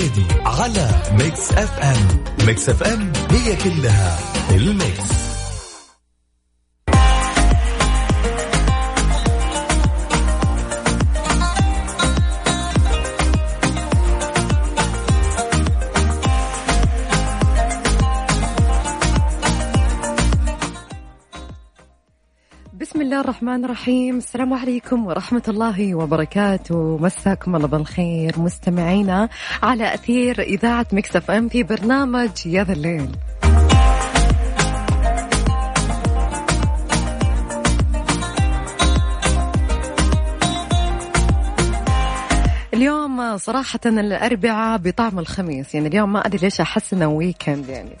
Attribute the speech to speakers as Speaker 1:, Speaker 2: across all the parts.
Speaker 1: الفريدي على ميكس أف أم. ميكس أف أم هي كلها
Speaker 2: الله الرحمن الرحيم. السلام عليكم ورحمة الله وبركاته. مساكم الله بالخير. مستمعينا على أثير إذاعة Mix FM في برنامج يا ذا الليل. اليوم صراحة الأربعاء بطعم الخميس. يعني اليوم ما أدري ليش أحس إنه weekend يعني.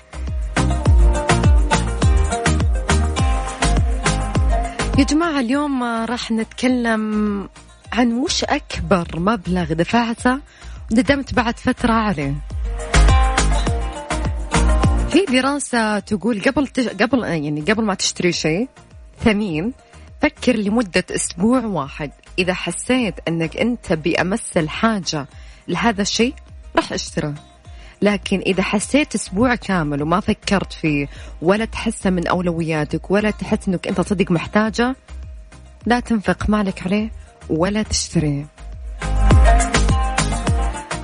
Speaker 2: يا جماعة اليوم راح نتكلم عن وش أكبر مبلغ دفعته ندمت بعد فترة عليه. في دراسة تقول قبل تش... قبل يعني قبل ما تشتري شيء ثمين فكر لمدة أسبوع واحد. إذا حسيت أنك أنت بأمس الحاجة لهذا الشيء راح اشتره لكن إذا حسيت أسبوع كامل وما فكرت فيه ولا تحسه من أولوياتك ولا تحس أنك أنت صدق محتاجة لا تنفق مالك عليه ولا تشتريه.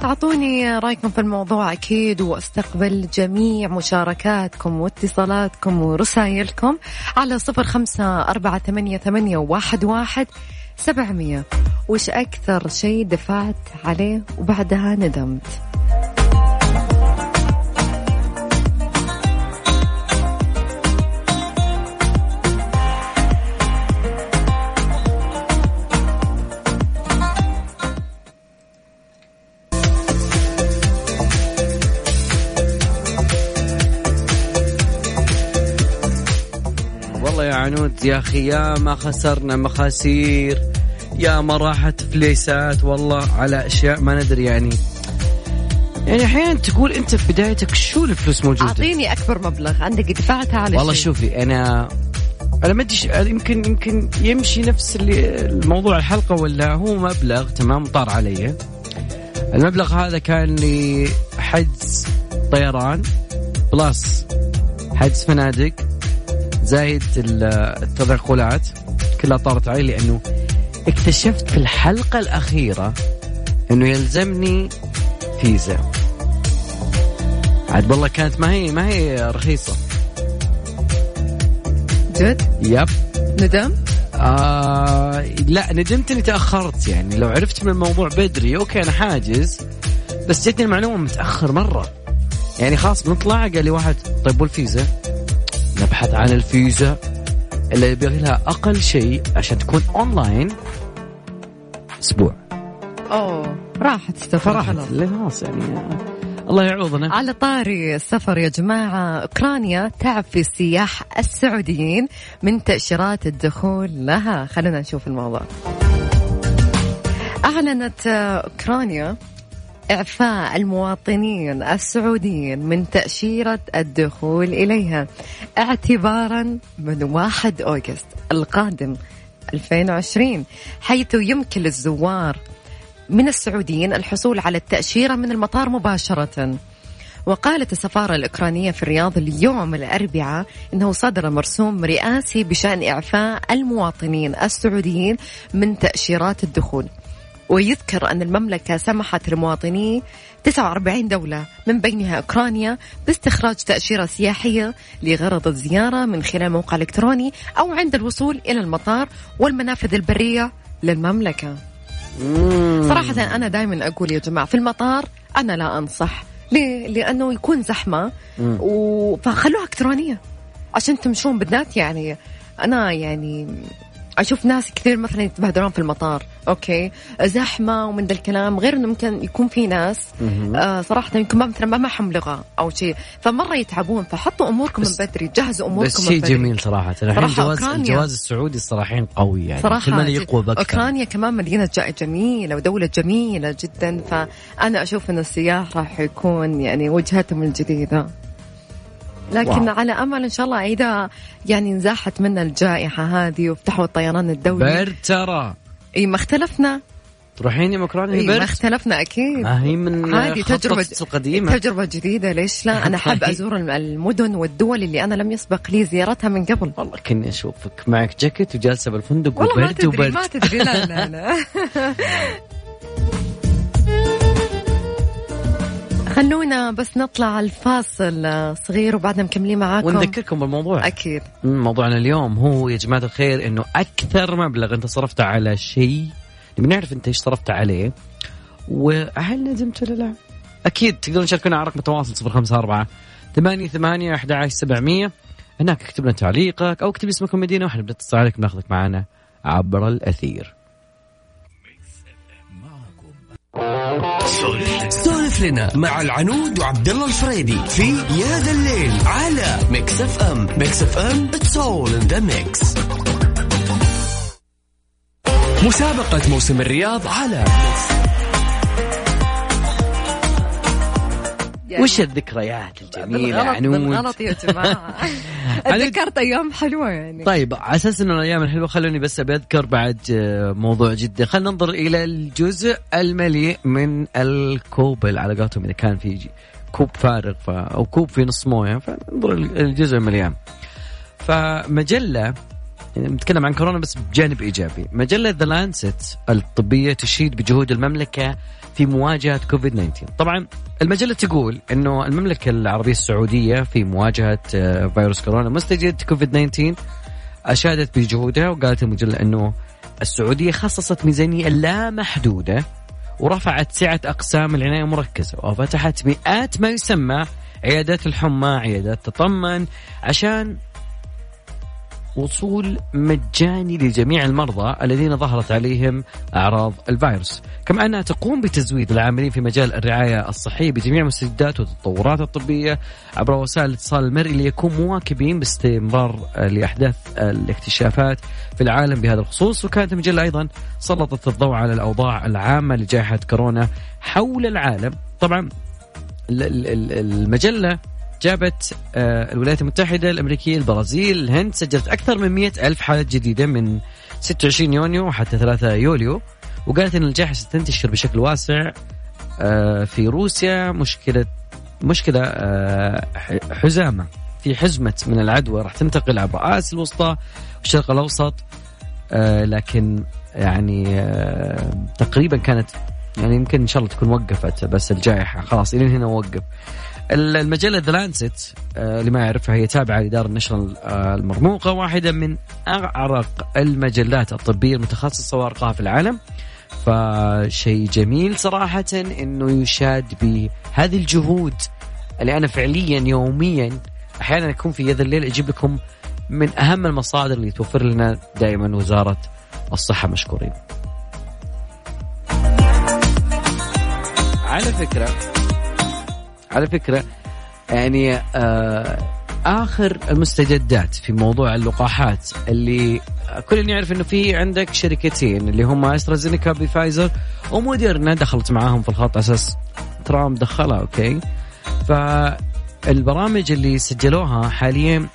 Speaker 2: أعطوني رأيكم في الموضوع أكيد وأستقبل جميع مشاركاتكم واتصالاتكم ورسائلكم على صفر خمسة أربعة ثمانية, ثمانية واحد, واحد سبعمية. وش أكثر شيء دفعت عليه وبعدها ندمت؟
Speaker 3: عنود يا أخي يا ما خسرنا مخاسير يا ما راحت فليسات والله على أشياء ما ندري يعني. يعني أحيانا تقول أنت في بدايتك شو الفلوس موجودة؟
Speaker 2: أعطيني أكبر مبلغ عندك دفعتها على
Speaker 3: والله شيء. شوفي أنا أنا ما أدري يمكن يمكن يمشي نفس اللي الموضوع الحلقة ولا هو مبلغ تمام؟ طار علي. المبلغ هذا كان لي حجز طيران plus حجز فنادق. زايد التدخلات كلها طارت علي لأنه اكتشفت في الحلقة الأخيرة إنه يلزمني فيزا عاد والله كانت ما هي ما هي رخيصة
Speaker 2: جد؟
Speaker 3: yep
Speaker 2: ندمت؟
Speaker 3: آه لا ندمت إني تأخرت يعني لو عرفت من الموضوع بدري okay أنا حاجز بس جتني المعلومة متأخر مرة يعني خلاص بنطلع قال لي واحد طيب والفيزا؟ نبحث عن الفيزا اللي يبغي لها أقل شيء عشان تكون أونلاين. أسبوع.
Speaker 2: أوه راحت السفر.
Speaker 3: راحت خلاص. يعني. الله يعوضنا.
Speaker 2: على طاري السفر يا جماعة أوكرانيا تعب في السياح السعوديين من تأشيرات الدخول لها. خلينا نشوف الموضوع. أعلنت أوكرانيا إعفاء المواطنين السعوديين من تأشيرة الدخول إليها. اعتبارا من 1 أوغست القادم 2020 حيث يمكن للزوار من السعوديين الحصول على التأشيرة من المطار مباشرة. وقالت السفارة الأوكرانية في الرياض اليوم الأربعاء أنه صدر مرسوم رئاسي بشأن إعفاء المواطنين السعوديين من تأشيرات الدخول. ويذكر أن المملكة سمحت لمواطني 49 دولة من بينها أوكرانيا باستخراج تأشيرة سياحية لغرض الزيارة من خلال موقع إلكتروني أو عند الوصول إلى المطار والمنافذ البرية للمملكة صراحة أنا دائما أقول يا جماعة في المطار أنا لا أنصح ليه؟ لأنه يكون زحمة و... فخلوها إلكترونية عشان تمشون بالذات يعني أنا يعني أشوف ناس كثير مثلا يتبهدلون في المطار okay؟ زحمة ومن ذا الكلام غير إنه ممكن يكون في ناس آه صراحة يمكن ما مثلا ما معهم لغة أو شيء فمرة يتعبون فحطوا أموركم من بدري جهزوا أموركم
Speaker 3: بس شيء جميل صراحة. الحين الجواز الجواز السعودي الصراحه قوي يعني.
Speaker 2: صراحة كل يقوى أوكرانيا كمان مدينة جميلة ودولة جميلة جدا فأنا أشوف إن السياح راح يكون يعني وجهتهم الجديدة. لكن واو. على أمل إن شاء الله إذا يعني انزاحت منا الجائحة هذه وفتحوا الطيران الدولي.
Speaker 3: برد ترى.
Speaker 2: إي ما اختلفنا.
Speaker 3: تروحين يا
Speaker 2: إيه ما
Speaker 3: برد
Speaker 2: اختلفنا أكيد.
Speaker 3: ما هي من
Speaker 2: عادي تجربة
Speaker 3: قفص القديمة.
Speaker 2: تجربة جديدة ليش لا؟ أنا حاب أزور الم- المدن والدول اللي أنا لم يسبق لي زيارتها من قبل.
Speaker 3: والله كني أشوفك معك جاكيت وجالسة بالفندق
Speaker 2: والله ما
Speaker 3: وبرد وبرد
Speaker 2: ما تدري. لا لا لا. خلونا بس نطلع الفاصل صغير وبعدنا مكملين معاكم.
Speaker 3: ونذكركم بالموضوع.
Speaker 2: أكيد.
Speaker 3: مم، موضوعنا اليوم هو يا جماعة الخير إنه أكثر مبلغ أنت صرفته على شيء نبي نعرف أنت إيش صرفت عليه وهل ندمت ولا لا؟ أكيد تقدرون تشاركونا على رقم التواصل 054 ثمانية ثمانية أحد عشر سبعمية. هناك اكتب لنا تعليقك أو اكتب اسمك ومدينة وإحنا بنتصل عليك بناخذك معنا عبر الأثير.
Speaker 1: سولف لنا مع العنود وعبد الله الفريدي في يا ذا الليل على Mix FM Mix FM it's all in the mix مسابقة موسم الرياض على
Speaker 2: يعني
Speaker 3: وش الذكريات الجميلة
Speaker 2: بالغلط
Speaker 3: عنود؟
Speaker 2: بالغلط يا جماعة. تذكرت أيام حلوة يعني.
Speaker 3: طيب على أساس انه الأيام الحلوة خلوني بس بذكر بعد آه، موضوع جدا خلينا ننظر إلى الجزء المليء من الكوب على قولتهم إذا كان في كوب فارغ ف... أو كوب في نص موية فننظر الجزء المليان. فمجلة يعني نتكلم عن كورونا بس بجانب إيجابي. مجلة The Lancet الطبية تشيد بجهود المملكة في مواجهة كوفيد 19 طبعا المجلة تقول إنه المملكة العربية السعودية في مواجهة آه، فيروس كورونا مستجد كوفيد 19 أشادت بجهودها وقالت المجلة إنه السعودية خصصت ميزانية لا محدودة ورفعت سعة أقسام العناية المركزة وفتحت مئات ما يسمى عيادات الحمى عيادات تطمن عشان وصول مجاني لجميع المرضى الذين ظهرت عليهم أعراض الفيروس، كما أنها تقوم بتزويد العاملين في مجال الرعاية الصحية بجميع المستجدات والتطورات الطبية عبر وسائل الاتصال المرئي ليكون مواكبين باستمرار لأحداث الاكتشافات في العالم بهذا الخصوص، وكانت المجله أيضا سلطت الضوء على الأوضاع العامة لجائحة كورونا حول العالم، طبعا ال- ال- ال- المجلة جابت آه، الولايات المتحدة الأمريكية البرازيل الهند سجلت أكثر من مئة ألف حالة جديدة من 26 يونيو حتى 3 يوليو وقالت أن الجائحة ستنتشر بشكل واسع آه، في روسيا مشكلة مشكلة آه، حزامة في حزمة من العدوى راح تنتقل عبر آسيا الوسطى والشرق الأوسط لكن يعني تقريبا كانت يعني يمكن إن شاء الله تكون وقفت بس الجائحة خلاص الين هنا وقف. المجلة ذا لانست اللي ما يعرفها هي تابعة لدار النشر آه، المرموقة واحدة من أعرق المجلات الطبية المتخصصة وارقاها في العالم فشيء جميل صراحة إنه يشاد بهذه الجهود اللي أنا فعليا يوميا أحيانا أكون في يد الليل أجيب لكم من أهم المصادر اللي توفر لنا دائما وزارة الصحة مشكورين. على فكرة على فكرة يعني آه آخر المستجدات في موضوع اللقاحات اللي كل يعرف إنه في عندك شركتين اللي هم أسترازينيكا بفايزر وموديرنا دخلت معاهم في الخط أساس ترامب دخلها أوكي فالبرامج اللي سجلوها حاليا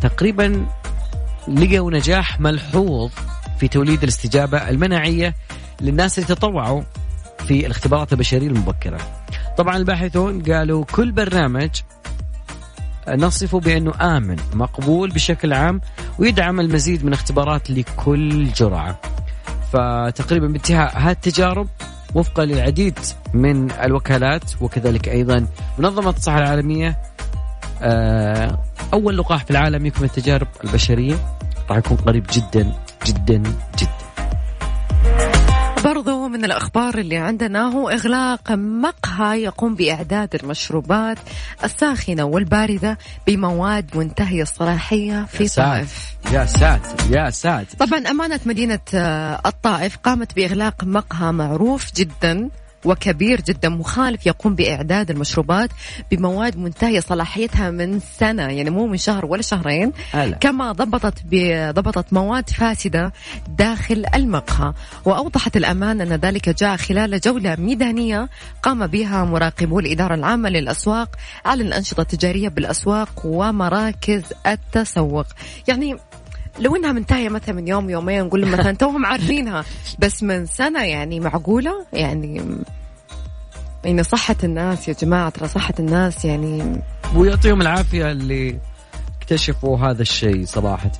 Speaker 3: تقريبا لقوا نجاح ملحوظ في توليد الاستجابة المناعية للناس اللي تطوعوا في الاختبارات البشرية المبكرة. طبعا الباحثون قالوا كل برنامج نصفه بأنه آمن مقبول بشكل عام ويدعم المزيد من اختبارات لكل جرعة. فتقريبا بانتهاء هذه التجارب وفقا للعديد من الوكالات وكذلك أيضا منظمة الصحة العالمية آه، أول لقاح في العالم يكمل التجارب البشرية راح يكون قريب جدا جدا جدا.
Speaker 2: برضو من الأخبار اللي عندنا هو إغلاق مقهى يقوم بإعداد المشروبات الساخنة والباردة بمواد منتهية الصلاحية في
Speaker 3: يا ساتر.
Speaker 2: طائف
Speaker 3: يا ساتر يا ساتر
Speaker 2: طبعا أمانة مدينة الطائف قامت بإغلاق مقهى معروف جدا وكبير جدا مخالف يقوم بإعداد المشروبات بمواد منتهية صلاحيتها من سنة يعني مو من شهر ولا شهرين.
Speaker 3: هلا.
Speaker 2: كما ضبطت ضبطت مواد فاسدة داخل المقهى. وأوضحت الأمان أن ذلك جاء خلال جولة ميدانية قام بها مراقبو الإدارة العامة للأسواق على الأنشطة التجارية بالأسواق ومراكز التسوق. يعني لو إنها منتهية مثلا من يوم يومين نقول مثلا توهم عارفينها. بس من سنة يعني معقولة يعني يعني صحة الناس يا جماعة ترى صحة الناس يعني
Speaker 3: ويعطيهم العافية اللي اكتشفوا هذا الشيء صراحة.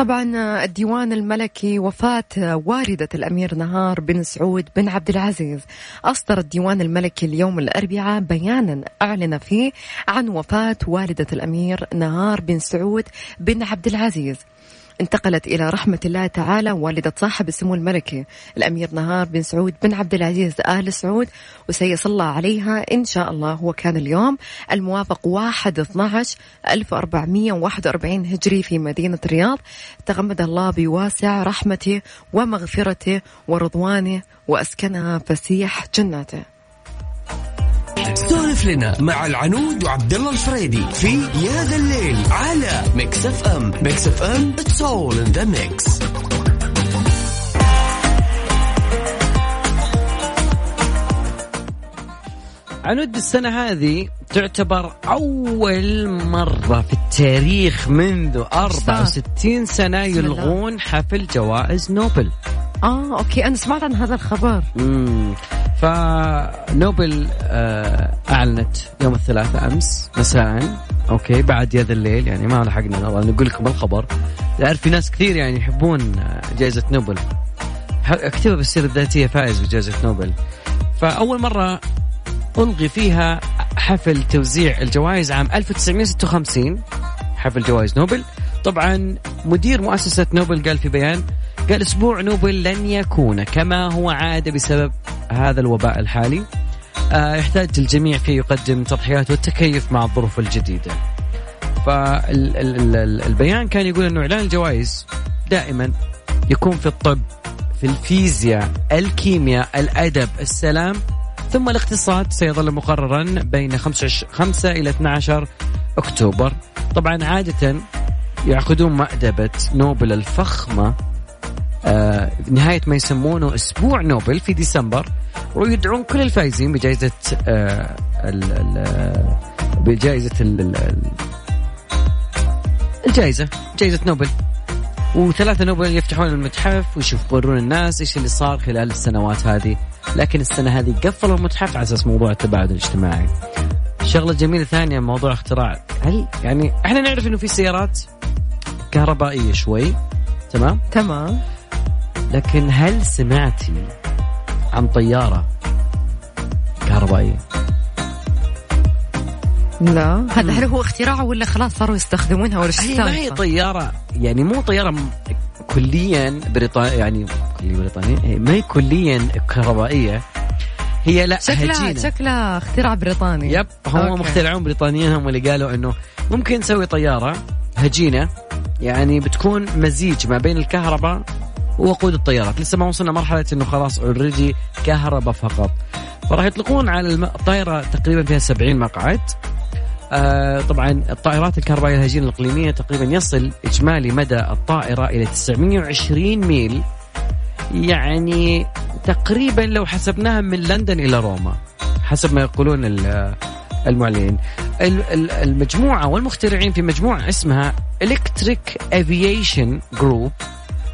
Speaker 2: طبعا الديوان الملكي وفاة والدة الأمير نهار بن سعود بن عبد العزيز أصدر الديوان الملكي اليوم الأربعاء بيانا أعلن فيه عن وفاة والدة الأمير نهار بن سعود بن عبد العزيز. انتقلت إلى رحمة الله تعالى والدة صاحب السمو الملكي الأمير نهار بن سعود بن عبد العزيز آل سعود وسيصلى عليها إن شاء الله هو كان اليوم الموافق 1 12 1441 هجري في مدينة الرياض. تغمد الله بواسع رحمته ومغفرته ورضوانه وأسكنها فسيح جناته.
Speaker 1: سولف لنا مع العنود وعبد الله الفريدي في يا ذا الليل على Mix FM Mix FM it's all in the mix
Speaker 3: عنود السنة هذه تعتبر أول مرة في التاريخ منذ 64 سنة يلغون حفل جوائز نوبل.
Speaker 2: آه okay أنا سمعت عن هذا الخبر.
Speaker 3: امم فنوبل آه أعلنت يوم الثلاثاء أمس مساء. okay بعد ذا الليل يعني ما لحقنا نقول لكم الخبر. تعرف في ناس كثير يعني يحبون جائزة نوبل. اكتبها بالسيرة الذاتية فائز بجائزة نوبل. فأول مرة ألغي فيها حفل توزيع الجوائز عام 1956 حفل جوائز نوبل. طبعا مدير مؤسسة نوبل قال في بيان قال أسبوع نوبل لن يكون كما هو عادة بسبب هذا الوباء الحالي. آه يحتاج الجميع فيه يقدم تضحيات والتكيف مع الظروف الجديدة. فالبيان كان يقول إنه إعلان الجوائز دائما يكون في الطب في الفيزياء الكيمياء الأدب السلام ثم الاقتصاد سيظل مقررا بين 5 إلى 12 أكتوبر. طبعا عادة يعقدون مأدبة نوبل الفخمة آه نهاية ما يسمونه أسبوع نوبل في ديسمبر ويدعون كل الفائزين بجائزة آه ال بجائزة ال الجائزة جائزة نوبل. وثلاثة نوبل يفتحون المتحف ويشوفون الناس إيش اللي صار خلال السنوات هذه. لكن السنة هذه قفلوا المتحف على أساس موضوع التباعد الاجتماعي. شغلة جميلة ثانية موضوع اختراع. هل يعني إحنا نعرف إنه في سيارات كهربائية شوي؟ تمام؟
Speaker 2: تمام.
Speaker 3: لكن هل سمعتي عن طيارة كهربائية؟
Speaker 2: لا هذا هل هو اختراع ولا خلاص صاروا يستخدمونها ولا
Speaker 3: هي ما هي طيارة يعني مو طيارة كليا بريطانية يعني كليا بريطانية ما هي كليا كهربائية هي لا
Speaker 2: شكلها هجينة. شكلها اختراع بريطاني
Speaker 3: yep هم مخترعون بريطانيين هم اللي قالوا إنه ممكن نسوي طيارة هجينة يعني بتكون مزيج ما بين الكهرباء ووقود الطيارات. لسه ما وصلنا مرحلة إنه خلاص already كهرباء فقط. فراح يطلقون على الطائرة تقريبا فيها 70 مقعد. آه طبعا الطائرات الكهربائية الهجينة الإقليمية تقريبا يصل إجمالي مدى الطائرة إلى 920 ميل. يعني تقريبا لو حسبناها من لندن إلى روما حسب ما يقولون المعلنين. المجموعة والمخترعين في مجموعة اسمها Electric Aviation Group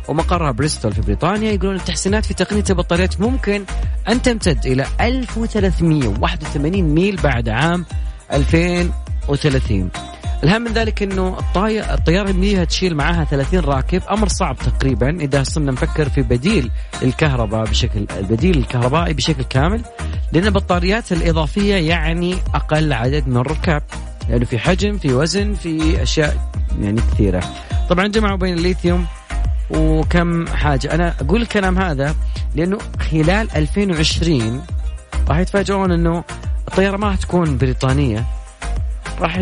Speaker 3: ومقرها بريستول في بريطانيا يقولون التحسينات في تقنية البطاريات ممكن أن تمتد إلى 1381 ميل بعد عام 2030 الهم من ذلك إنه الطيارة اللي تشيل معاها 30 راكب أمر صعب تقريبا إذا صرنا نفكر في بديل الكهرباء بشكل البديل الكهربائي بشكل كامل لأن البطاريات الإضافية يعني أقل عدد من الركاب لأنه يعني في حجم في وزن في أشياء يعني كثيرة. طبعا جمعوا بين الليثيوم وكم حاجة. أنا أقول الكلام هذا لأنه خلال 2020 راح يتفاجئون أنه الطيارة ما راح تكون بريطانية. راح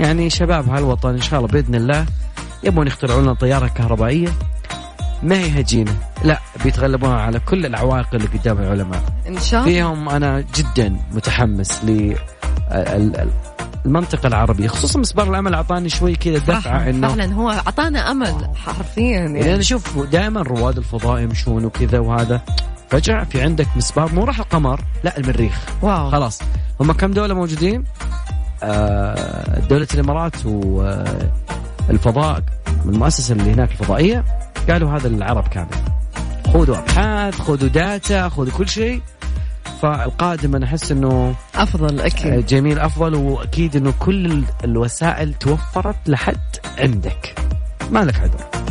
Speaker 3: يعني شباب هالوطن إن شاء الله بإذن الله يبون يخترعون لنا طيارة كهربائية ما هي هجينة. لا بيتغلبون على كل العوائق اللي قدام العلماء.
Speaker 2: إن شاء الله.
Speaker 3: فيهم أنا جدا متحمس ل المنطقة العربية خصوصا مسبار الأمل أعطاني شوي كذا دفعة
Speaker 2: إنه فعلا هو أعطانا أمل حرفيا يعني,
Speaker 3: يعني أنا أشوف دائما رواد الفضاء يمشون وكذا وهذا. فجأة في عندك مسبار مو راح القمر لا المريخ.
Speaker 2: واو.
Speaker 3: خلاص. هم كم دولة موجودين؟ آه، دولة الإمارات والفضاء من المؤسسة اللي هناك الفضائية قالوا هذا العرب كامل. خذوا أبحاث خذوا داتا خذوا كل شيء. فالقادم أنا أحس إنه
Speaker 2: أفضل أكيد.
Speaker 3: جميل أفضل وأكيد إنه كل الوسائل توفرت لحد عندك. ما لك عذر.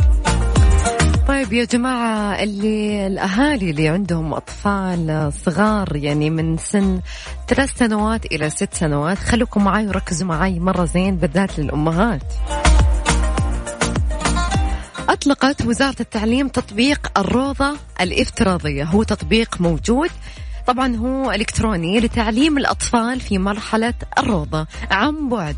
Speaker 2: طيب يا جماعة اللي الأهالي اللي عندهم أطفال صغار يعني من سن ثلاث سنوات إلى ست سنوات خليكم معي وركزوا معي مرة زين بالذات للأمهات. أطلقت وزارة التعليم تطبيق الروضة الافتراضية. هو تطبيق موجود. طبعا هو إلكتروني لتعليم الأطفال في مرحلة الروضة. عن بعد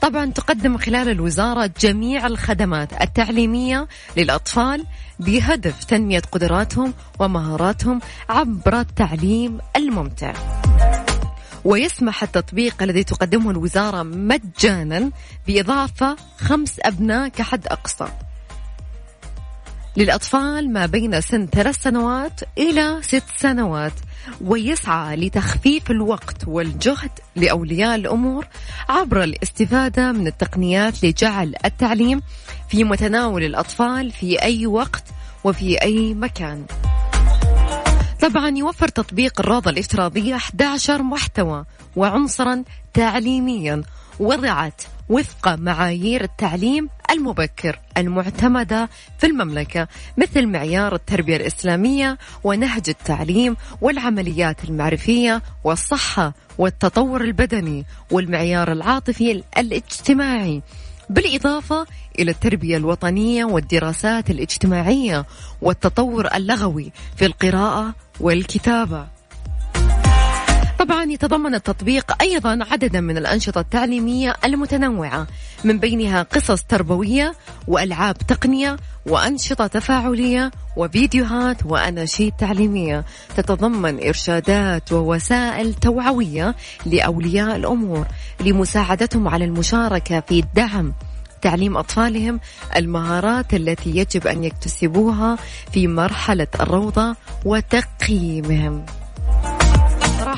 Speaker 2: طبعا تقدم خلال الوزارة جميع الخدمات التعليمية للأطفال بهدف تنمية قدراتهم ومهاراتهم عبر التعليم الممتع. ويسمح التطبيق الذي تقدمه الوزارة مجانا بإضافة خمس أبناء كحد أقصى. للأطفال ما بين سن ثلاث سنوات إلى ست سنوات ويسعى لتخفيف الوقت والجهد لأولياء الأمور عبر الاستفادة من التقنيات لجعل التعليم في متناول الأطفال في أي وقت وفي أي مكان. طبعا يوفر تطبيق الروضة الافتراضية 11 محتوى وعنصرا تعليميا وضعت وفق معايير التعليم المبكر المعتمدة في المملكة مثل معيار التربية الإسلامية ونهج التعليم والعمليات المعرفية والصحة والتطور البدني والمعيار العاطفي الاجتماعي بالإضافة إلى التربية الوطنية والدراسات الاجتماعية والتطور اللغوي في القراءة والكتابة. طبعا يتضمن التطبيق أيضا عددا من الأنشطة التعليمية المتنوعة من بينها قصص تربوية وألعاب تقنية وأنشطة تفاعلية وفيديوهات وأناشيد تعليمية. تتضمن إرشادات ووسائل توعوية لأولياء الأمور لمساعدتهم على المشاركة في الدعم تعليم أطفالهم المهارات التي يجب أن يكتسبوها في مرحلة الروضة وتقييمهم.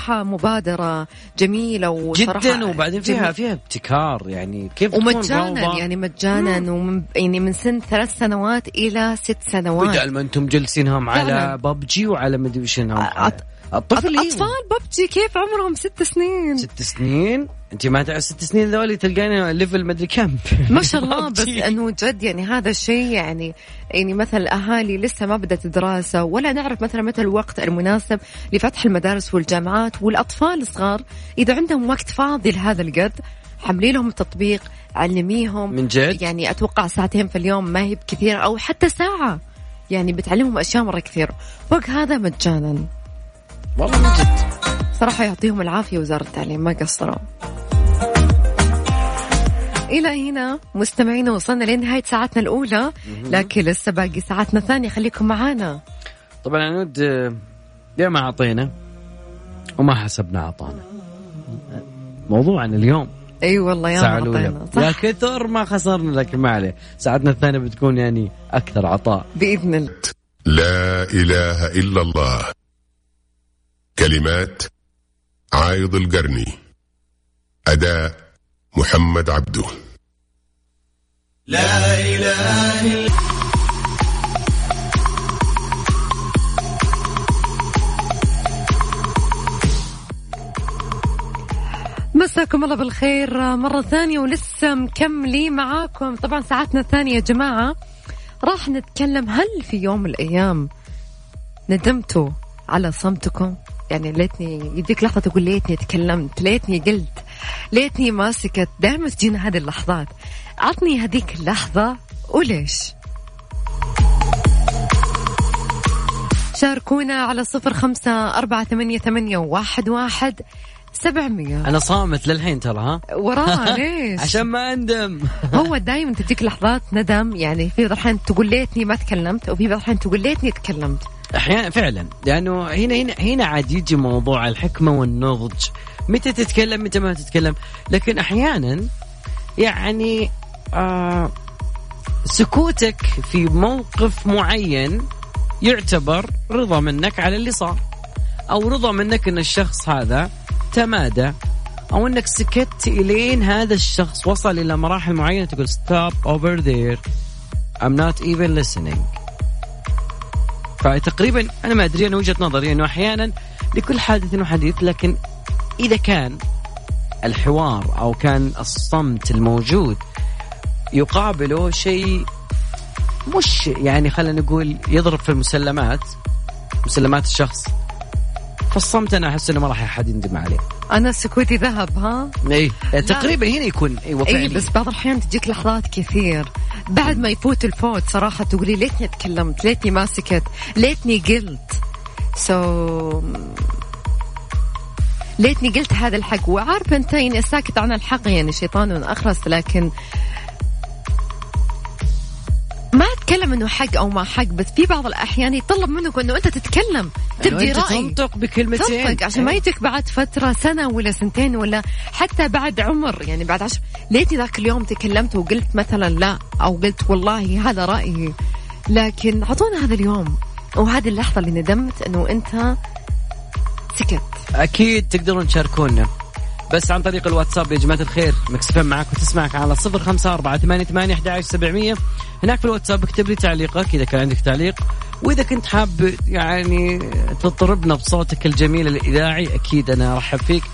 Speaker 2: صراحة مبادرة جميلة وصراحة
Speaker 3: جدا وبعدين فيها فيها ابتكار يعني كيف
Speaker 2: ومجانا يعني مجانا ومن يعني من سن ثلاث سنوات إلى ست سنوات.
Speaker 3: بدل ما أنتم جلسينهم على ببجي وعلى مدري شنو.
Speaker 2: الطفل أطفال ببجي كيف عمرهم ست سنين؟
Speaker 3: ست سنين؟ أنت ما تعرف ست سنين ذولي تلقينا level مدري كم.
Speaker 2: ما شاء الله بس إنه جد يعني هذا الشيء يعني يعني مثلا الاهالي لسه ما بدأت دراسه ولا نعرف مثلا متى الوقت المناسب لفتح المدارس والجامعات والأطفال الصغار إذا عندهم وقت فاضي لهذا القد حملي لهم التطبيق علميهم.
Speaker 3: من جد؟
Speaker 2: يعني أتوقع ساعتين في اليوم ما هي بكثير أو حتى ساعة. يعني بتعلمهم أشياء مرة كثير. فوق هذا مجانا.
Speaker 3: والله من جد.
Speaker 2: صراحة يعطيهم العافية وزارة التعليم ما قصروا. إلى هنا مستمعينا وصلنا لنهاية ساعتنا الأولى؟ لكن لسه باقي ساعتنا الثانية خليكم معانا.
Speaker 3: طبعا عنود يا ما أعطينا وما حسبنا عطانا موضوعنا اليوم.
Speaker 2: أي أيوة والله يا
Speaker 3: ما يا كثر ما خسرنا لكن ما عليه. ساعتنا الثانية بتكون يعني أكثر عطاء.
Speaker 2: بإذن الله.
Speaker 4: لا إله إلا الله. كلمات عايض القرني. أداء محمد عبده. لا إله إلا
Speaker 2: مساكم الله بالخير مرة ثانية ولسه مكملين معاكم. طبعا ساعتنا الثانية يا جماعة. راح نتكلم هل في يوم من الأيام ندمتوا على صمتكم؟ يعني ليتني يديك لحظة تقول ليتني تكلمت ليتني قلت ليتني ما سكت دائما تجينا هذه اللحظات. عطني هذيك اللحظة وليش؟ شاركونا على صفر خمسة أربعة ثمانية, ثمانية واحد, واحد سبعمية.
Speaker 3: أنا صامت للحين ترى ها؟
Speaker 2: وراها ليش؟
Speaker 3: عشان ما أندم.
Speaker 2: هو دايما تجيك لحظات ندم يعني في بعض الأحيان تقول ليتني ما تكلمت وفي بعض الأحيان تقول ليتني تكلمت.
Speaker 3: أحيانا فعلا لأنه هنا هنا هنا عاد يجي موضوع الحكمة والنضج. متى تتكلم متى ما تتكلم. لكن أحيانا يعني آه سكوتك في موقف معين يعتبر رضا منك على اللي صار أو رضا منك إن الشخص هذا تمادى أو إنك سكت إلين هذا الشخص وصل إلى مراحل معينة تقول stop over there. I'm not even listening. فتقريبا أنا ما أدري أنا وجهة نظري أنه أحيانا لكل حادث وحديث لكن إذا كان الحوار أو كان الصمت الموجود يقابله شيء مش يعني خلينا نقول يضرب في المسلمات مسلمات الشخص. فالصمت أنا أحس إنه ما راح أحد يندم عليه.
Speaker 2: أنا سكوتي ذهب ها؟
Speaker 3: إي تقريبا هنا يكون أيوه
Speaker 2: إي بس بعض الأحيان تجيك لحظات كثير. بعد ما يفوت الفوت صراحة تقولي ليتني تكلمت ليتني ما سكت ليتني قلت. so so... ليتني قلت هذا الحق. وعارفة أنت يعني الساكت عن الحق يعني شيطان اخرس لكن ما أتكلم إنه حق أو ما حق بس في بعض الأحيان يطلب منك إنه أنت تتكلم تبدي
Speaker 3: رأي. تنطق بكلمتين.
Speaker 2: تنطق عشان ما يجيك بعد فترة سنة ولا سنتين ولا حتى بعد عمر يعني بعد عشر. ليتني ذاك اليوم تكلمت وقلت مثلا لا أو قلت والله هذا رأيي لكن أعطونا هذا اليوم. وهذه اللحظة اللي ندمت إنه أنت سكت.
Speaker 3: أكيد تقدرون تشاركونا. بس عن طريق الواتساب يا جماعة الخير مكسفين معك وتسمعك على صفر خمسة أربعة ثمانية ثمانية أحد سبعمية. هناك في الواتساب اكتب لي تعليقك إذا كان عندك تعليق. وإذا كنت حاب يعني تطربنا بصوتك الجميل الإذاعي أكيد أنا أرحب فيك.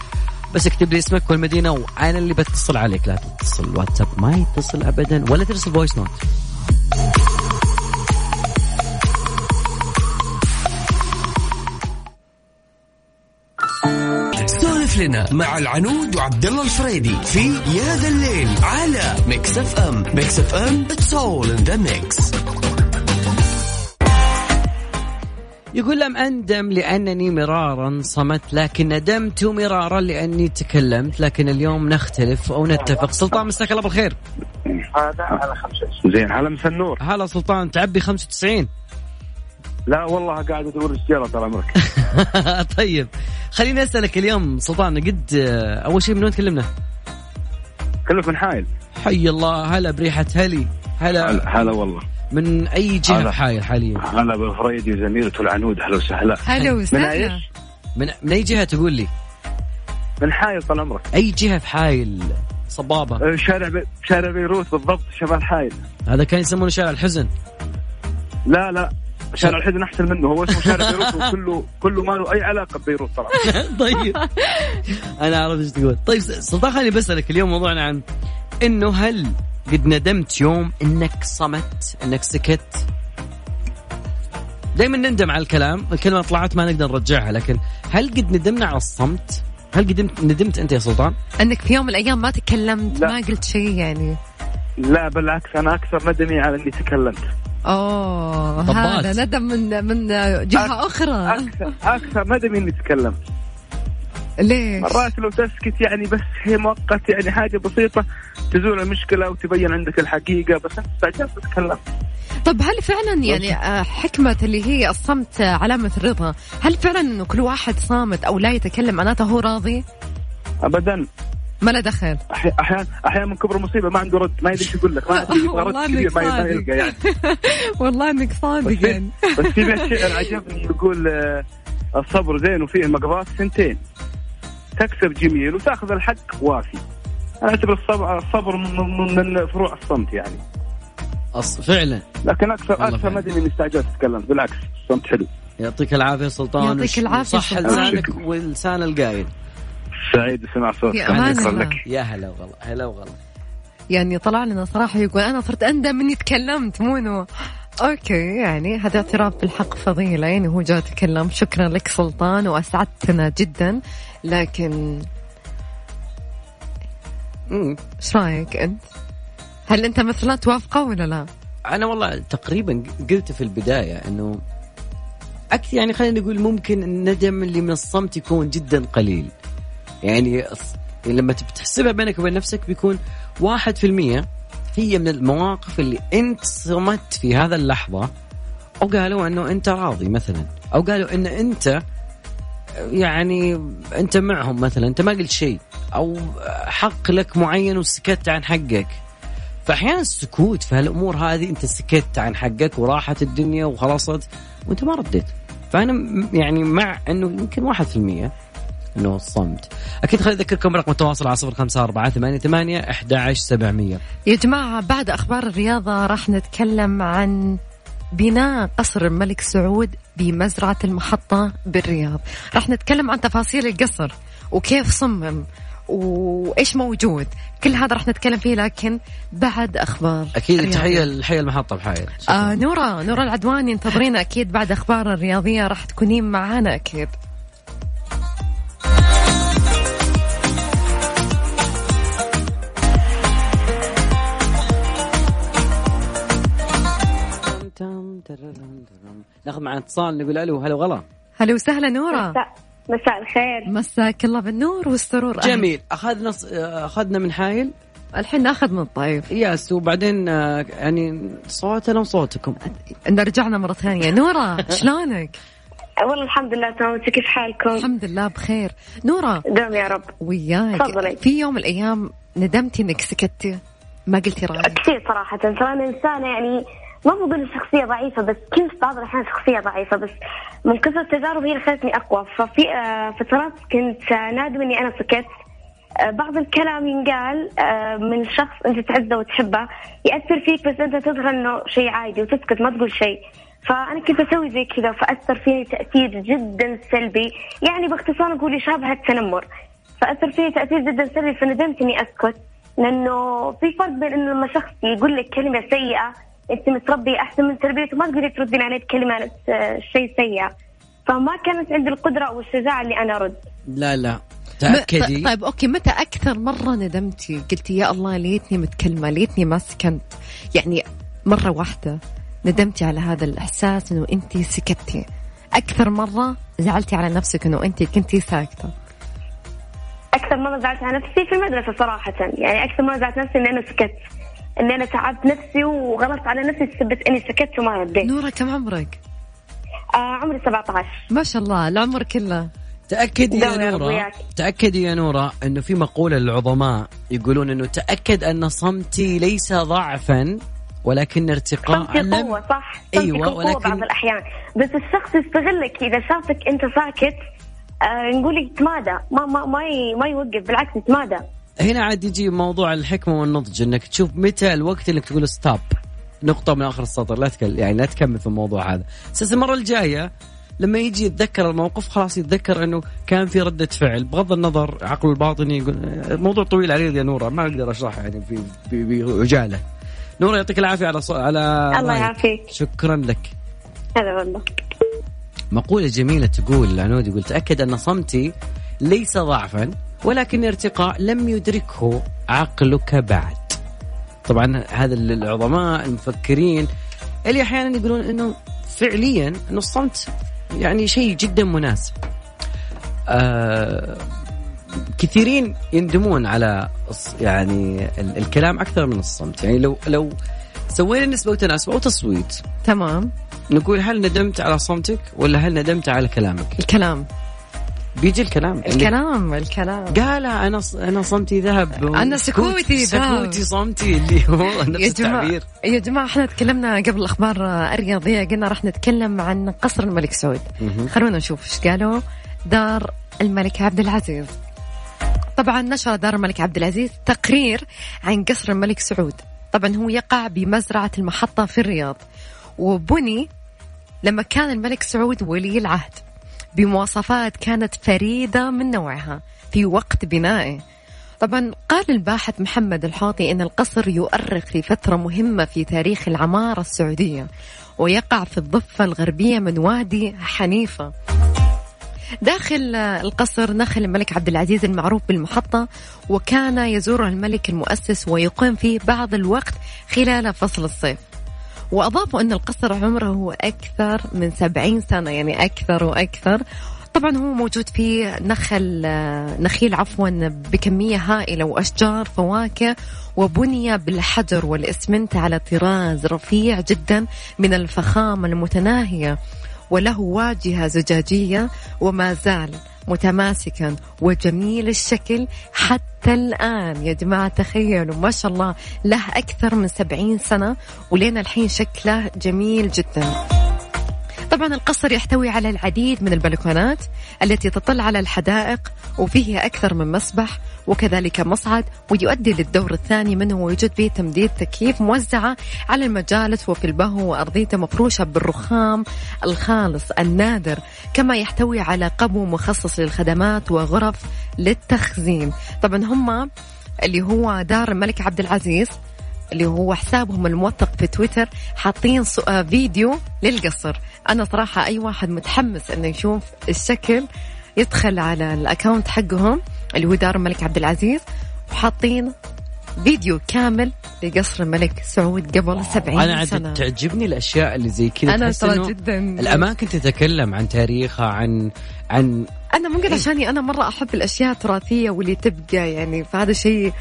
Speaker 3: بس اكتب لي اسمك والمدينة وأنا اللي بتصل عليك. لا تتصل الواتساب ما يتصل أبدا ولا ترسل voice note
Speaker 1: لنا مع العنود وعبد الله الفريدي في يا ذا الليل على Mix FM Mix FM it's all in the mix
Speaker 3: يقول لم أندم لأنني مرارا صمت لكن ندمت مرارا لأني تكلمت لكن اليوم نختلف أو نتفق سلطان مساك الله بالخير.
Speaker 5: هذا على خمسة زين هلا مسا النور
Speaker 3: هلا سلطان تعبي 95
Speaker 5: لا والله قاعد أدور السيارة طال عمرك
Speaker 3: طيب خليني أسألك اليوم سلطان قد أول شيء من وين تكلمنا؟
Speaker 5: كلمك من حايل.
Speaker 3: حي الله هلا بريحة هلي.
Speaker 5: هلا. هلا والله.
Speaker 3: من أي جهة هلا. حايل حاليا؟
Speaker 5: هلا بالفريدي وزميلته العنود هلا وسهلا.
Speaker 2: هلا وسهلا. من
Speaker 3: من, من أي جهة تقول لي؟
Speaker 5: من حايل طال عمرك.
Speaker 3: أي جهة في حايل؟ صبابة.
Speaker 5: أه، شارع بي... شارع بيروت بالضبط شمال حايل.
Speaker 3: هذا كان يسمونه شارع الحزن.
Speaker 5: لا لا. شارع الحزن أحسن منه. هو اسمه شارع بيروت وكله كله ما له أي علاقة ببيروت طبعا.
Speaker 3: طيب. أنا عارف إيش تقول. طيب سلطان خليني بسألك اليوم موضوعنا عن إنه هل قد ندمت يوم إنك صمت إنك سكت؟ دائما نندم على الكلام. الكلمة طلعت ما نقدر نرجعها. لكن هل قد ندمنا على الصمت؟ هل قد ندمت أنت يا سلطان؟
Speaker 2: إنك في يوم من الأيام ما تكلمت لا. ما قلت شيء يعني.
Speaker 5: لا بالعكس أنا أكثر ندمي على إني تكلمت.
Speaker 2: أوه هذا ندم من من جهة أخرى.
Speaker 5: أكثر أكثر ندم اني تكلمت
Speaker 2: ليش؟
Speaker 5: مرات لو تسكت يعني بس هي مؤقت يعني حاجة بسيطة تزول المشكلة وتبين عندك الحقيقة بس انت استعجلت تتكلم
Speaker 2: طب هل فعلا يعني آه، حكمة اللي هي الصمت علامة الرضا هل فعلا إنه كل واحد صامت أو لا يتكلم معناته هو راضي؟
Speaker 5: ابدا.
Speaker 2: ما له دخل.
Speaker 5: أحيانا أحيانا من كبر مصيبه ما عنده رد ما يدري يقول لك ما يبغى رد كبير ما يلقى يعني.
Speaker 2: والله انك صادق يعني.
Speaker 5: بس في بيت شعر عجبني يقول آه، الصبر زين وفيه مقبات سنتين. تكسب جميل وتأخذ الحق وافي. أنا أعتبر الصبر الصبر من, من فروع الصمت يعني.
Speaker 3: أص... فعلا.
Speaker 5: لكن أكثر أكثر ما أدري إني استعجلت تكلمت بالعكس الصمت حلو.
Speaker 3: يعطيك العافية سلطان.
Speaker 2: يعطيك العافية
Speaker 3: صح لسانك ولسان القايل.
Speaker 5: سعيد بسمع صوتك
Speaker 3: يا, يا هلا وغلا هلا وغلا
Speaker 2: يعني طلع لنا صراحة يقول أنا صرت أندم إني تكلمت مو إنه أوكي يعني هذا اعتراف بالحق فضيلة يعني هو جاء تكلم شكرا لك سلطان وأسعدتنا جدا لكن إيش رأيك أنت؟ هل أنت مثلا توافقه ولا لا؟
Speaker 3: أنا والله تقريبا قلت في البداية إنه أكثر يعني خلينا نقول ممكن الندم اللي من الصمت يكون جدا قليل. يعني لما تحسبها بينك وبين نفسك بيكون واحد في المية هي من المواقف اللي انت صمت في هذا اللحظة أو قالوا إنه أنت راضي مثلا أو قالوا إن أنت يعني أنت معهم مثلا أنت ما قلت شيء أو حق لك معين وسكت عن حقك. فاحيانا السكوت في هالأمور هذه أنت سكت عن حقك وراحت الدنيا وخلصت وأنت ما رديت. فأنا يعني مع إنه يمكن واحد في المية انه الصمت أكيد خليني أذكركم رقم التواصل على صفر خمسة أربعة ثمانية ثمانية أحد عشر سبعمية.
Speaker 2: يا جماعة بعد أخبار الرياضة راح نتكلم عن بناء قصر الملك سعود بمزرعة المحطة بالرياض. راح نتكلم عن تفاصيل القصر وكيف صمم وإيش موجود. كل هذا راح نتكلم فيه لكن بعد
Speaker 3: أخبار
Speaker 2: أكيد.
Speaker 3: تحية لحي المحطه بحايل.
Speaker 2: آه نورا نورا العدواني انتظرينا أكيد بعد أخبار الرياضية راح تكونين معانا أكيد.
Speaker 3: ناخذ معنا اتصال نقول ألو هلا وغلا
Speaker 2: هلا وسهلا نورا
Speaker 6: مساء الخير.
Speaker 2: مساك الله بالنور والسرور.
Speaker 3: جميل. أخذنا أخذنا من حايل؟
Speaker 2: الحين ناخذ من الطيف
Speaker 3: ياس وبعدين آه، يعني صوتنا وصوتكم
Speaker 2: نرجعنا مرة ثانية. نورا شلونك؟
Speaker 6: والله الحمد لله تمام. كيف حالكم؟
Speaker 2: الحمد لله بخير. نورا
Speaker 6: دوم يا رب.
Speaker 2: وياك.
Speaker 6: تفضلي.
Speaker 2: في يوم من الأيام ندمتي إنك سكتي. ما قلتي رأيك.
Speaker 6: كثير صراحة. ترى أنا إنسانة يعني ما بقول شخصية ضعيفة بس كنت بعض الأحيان شخصية ضعيفة بس من كثر التجارب هي اللي خلتني أقوى. ففي آه، فترات كنت آه، نادم إني أنا سكت. آه، بعض الكلام ينقال من شخص أنت تعزه وتحبه يأثر فيك بس أنت تظهر إنه شيء عادي وتسكت ما تقول شيء. فأنا كنت أسوي زي كذا فأثر فيني تأثير جدا سلبي. يعني باختصار نقول يشابه التنمر. فأثر فيني تأثير جدا سلبي فندمت إني أسكت. لأنه في فرق بين إنه لما شخص يقول لك كلمة سيئة أنت متربية أحسن من تربيته ما تقدري تردين عليه بكلمة آه، شيء سيء. فما كانت عندي القدرة والشجاعة اللي أنا أرد.
Speaker 3: لا لا.
Speaker 2: م-
Speaker 3: تأكدي.
Speaker 2: طيب أوكي. متى أكثر مرة ندمتي؟ قلتي يا الله ليتني متكلمة ليتني ما سكنت. يعني مرة واحدة ندمتي على هذا الإحساس إنه أنت سكتي. أكثر مرة زعلتي على نفسك إنه أنت كنتي ساكتة.
Speaker 6: أكثر مرة زعلت على نفسي في المدرسة صراحة. يعني أكثر مرة زعلت نفسي إني أنا سكت. إني أنا تعبت نفسي وغلطت على نفسي بسبب إني سكت وما رديت.
Speaker 2: نورة كم عمرك؟
Speaker 6: آه عمري 17
Speaker 2: ما شاء الله العمر كله.
Speaker 3: تاكدي يا
Speaker 6: وياك.
Speaker 3: تاكدي يا نورة إنه في مقولة للعظماء يقولون إنه تأكد أن صمتي ليس ضعفا ولكن ارتقاء.
Speaker 6: صمتي
Speaker 3: لم
Speaker 6: قوة صح. صمتي
Speaker 3: أيوة،
Speaker 6: قوة
Speaker 3: ولكن-
Speaker 6: بعض الأحيان. بس الشخص يستغلك. إذا شافك أنت ساكت آه نقول يتمادى. ما ما ما, ي- ما يوقف بالعكس يتمادى.
Speaker 3: هنا عاد يجي موضوع الحكمة والنضج إنك تشوف متى الوقت إنك تقول ستوب نقطة من آخر السطر لا تكل يعني لا تكمل في الموضوع هذا. أساس المرة الجاية لما يجي يتذكر الموقف خلاص يتذكر إنه كان في ردة فعل. بغض النظر عقله الباطني يقول الموضوع طويل عريض يا نورة ما أقدر أشرحه يعني في في- بعجاله نورة يعطيك العافية على. على
Speaker 6: الله. يعافيك.
Speaker 3: شكرا لك.
Speaker 6: هذا والله.
Speaker 3: مقولة جميلة تقول العنود يقول تأكد أن صمتي ليس ضعفا. ولكن ارتقاء لم يدركه عقلك بعد. طبعا هذا العظماء المفكرين اللي أحيانا يقولون أنه فعليا أنه الصمت يعني شيء جدا مناسب. آه كثيرين يندمون على يعني ال- الكلام أكثر من الصمت. يعني لو لو سوينا نسبة وتناسب أو تصويت.
Speaker 2: تمام.
Speaker 3: نقول هل ندمت على صمتك ولا هل ندمت على كلامك؟
Speaker 2: الكلام.
Speaker 3: بيجي الكلام.
Speaker 2: الكلام الكلام.
Speaker 3: قال أنا أنا صمتي ذهب.
Speaker 2: أنا سكوتي ذهب.
Speaker 3: سكوتي صمتي اللي هو نفس
Speaker 2: يا جماعة
Speaker 3: التعبير.
Speaker 2: يا جماعة إحنا تكلمنا قبل الأخبار الرياضية قلنا راح نتكلم عن قصر الملك سعود. خلونا نشوف إيش قالوا. دار الملك عبد العزيز. طبعا نشر دار الملك عبد العزيز تقرير عن قصر الملك سعود. طبعا هو يقع بمزرعة المحطة في الرياض. وبني لما كان الملك سعود ولي العهد. بمواصفات كانت فريدة من نوعها في وقت بنائه. طبعا قال الباحث محمد الحوطي إن القصر يؤرخ في فترة مهمة في تاريخ العمارة السعودية ويقع في الضفة الغربية من وادي حنيفة. داخل القصر نخل الملك عبد العزيز المعروف بالمحطة وكان يزوره الملك المؤسس ويقيم فيه بعض الوقت خلال فصل الصيف. وأضافوا أن القصر عمره أكثر من سبعين سنة يعني أكثر وأكثر. طبعا هو موجود فيه نخل نخيل عفوا بكمية هائلة وأشجار فواكه وبني بالحجر والإسمنت على طراز رفيع جدا من الفخامة المتناهية وله واجهة زجاجية وما زال متماسكا وجميل الشكل حتى الآن. يا جماعة تخيلوا ما شاء الله له أكثر من سبعين سنة ولين الحين شكله جميل جدا. طبعا القصر يحتوي على العديد من البلكونات التي تطل على الحدائق وفيه أكثر من مسبح وكذلك مصعد ويؤدي للدور الثاني منه ويوجد به تمديد تكييف موزعة على المجالس وفي البهو وأرضيته مفروشة بالرخام الخالص النادر كما يحتوي على قبو مخصص للخدمات وغرف للتخزين. طبعا هم اللي هو دار الملك عبد العزيز اللي هو حسابهم الموثق في تويتر حاطين آه، فيديو للقصر. أنا صراحة أي واحد متحمس إنه يشوف الشكل يدخل على ال account حقهم اللي هو دار الملك عبد العزيز وحاطين فيديو كامل لقصر الملك سعود قبل 70
Speaker 3: أنا
Speaker 2: سنة.
Speaker 3: أنا تعجبني الأشياء اللي زي كذا
Speaker 2: أنا ترى جدا.
Speaker 3: الأماكن تتكلم عن تاريخها عن عن
Speaker 2: أنا ممكن عشاني أنا مرة أحب الأشياء التراثية واللي تبقى يعني فهذا شيء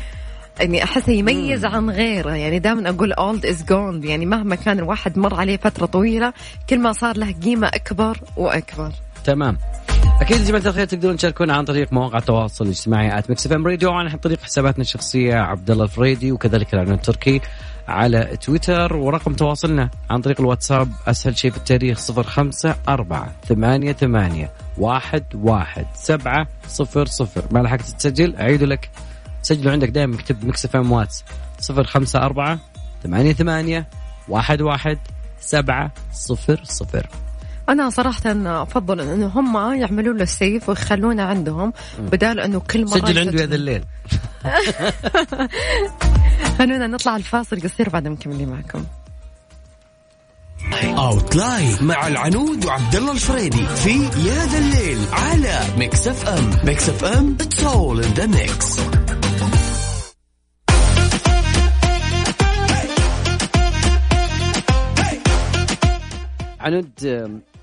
Speaker 2: إني احسه يميز عن غيره يعني دائما أقول old is gold يعني مهما كان الواحد مر عليه فترة طويلة كل ما صار له قيمة أكبر وأكبر.
Speaker 3: تمام. أكيد يا جماعة الخير تقدرون تشاركونا عن طريق مواقع التواصل الاجتماعي at Mix FM Radio عن طريق حساباتنا الشخصية عبد الله الفريدي وكذلك العنود التركي على تويتر ورقم تواصلنا عن طريق الواتساب أسهل شيء في التاريخ صفر خمسة أربعة ثمانية ثمانية واحد واحد سبعة صفر صفر. ما لحقت تسجل؟ أعيد لك. سجلوا عندك دائما اكتب Mix FM واتس صفر خمسة أربعة ثمانية ثمانية واحد واحد سبعة صفر صفر.
Speaker 2: أنا صراحة أفضل انه هم يعملوا له ال save ويخلونه عندهم بدال إنه كل مرة
Speaker 3: سجل عنده. هذا الليل.
Speaker 2: خلونا نطلع الفاصل قصير بعد مكملين معكم.
Speaker 1: سولف لنا مع العنود وعبد الله الفريدي في يا ذا الليل على Mix FM. Mix FM it's all in the mix
Speaker 3: عنود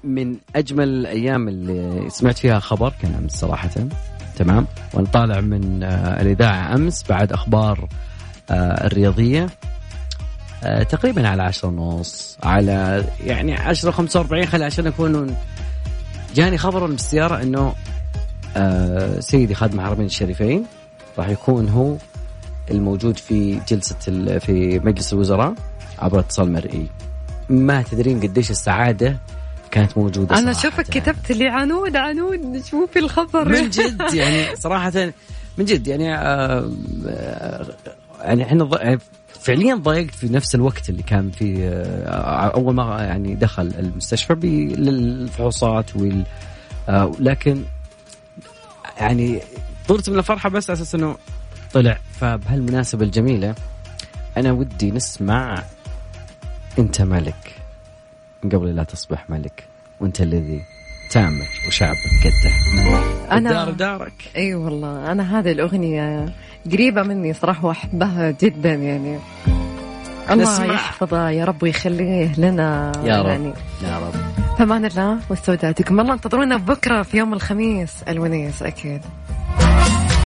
Speaker 3: من أجمل الأيام اللي سمعت فيها خبر كان أمس صراحة. تمام؟ وأنا طالع من آه، الإذاعة أمس بعد أخبار آه، الرياضية. آه، تقريبا على عشرة ونص على يعني عشرة خمسة وأربعين خلي عشان أكون جاني خبر من السيارة إنه آه، سيدي خادم الحرمين الشريفين راح يكون هو الموجود في جلسة في مجلس الوزراء عبر اتصال مرئي. ما تدرين قديش السعادة كانت موجودة أنا.
Speaker 2: شوفك كتبت لي عنود عنود شوفي الخبر
Speaker 3: من جد يعني صراحة من جد يعني آه آه، يعني إحنا يعني فعليا ضايقت في نفس الوقت اللي كان في آه، أول ما يعني دخل المستشفى للفحوصات وال آه، لكن يعني طرت من الفرحة بس على أساس إنه طلع فبهالمناسبة الجميلة أنا ودي نسمع انت ملك. قبل لا تصبح ملك. وانت الذي تامر وشعبك قده.
Speaker 2: أنا-
Speaker 3: الدار دارك.
Speaker 2: إي والله. أنا هذه الأغنية قريبة مني صراحة وأحبها جدا يعني. الله
Speaker 3: نسمع.
Speaker 2: يحفظه يا رب ويخليه لنا
Speaker 3: يا رب.
Speaker 2: يعني.
Speaker 3: يا رب.
Speaker 2: فمان الله واستودعتكم الله انتظرونا بكرة في يوم الخميس الونيس أكيد.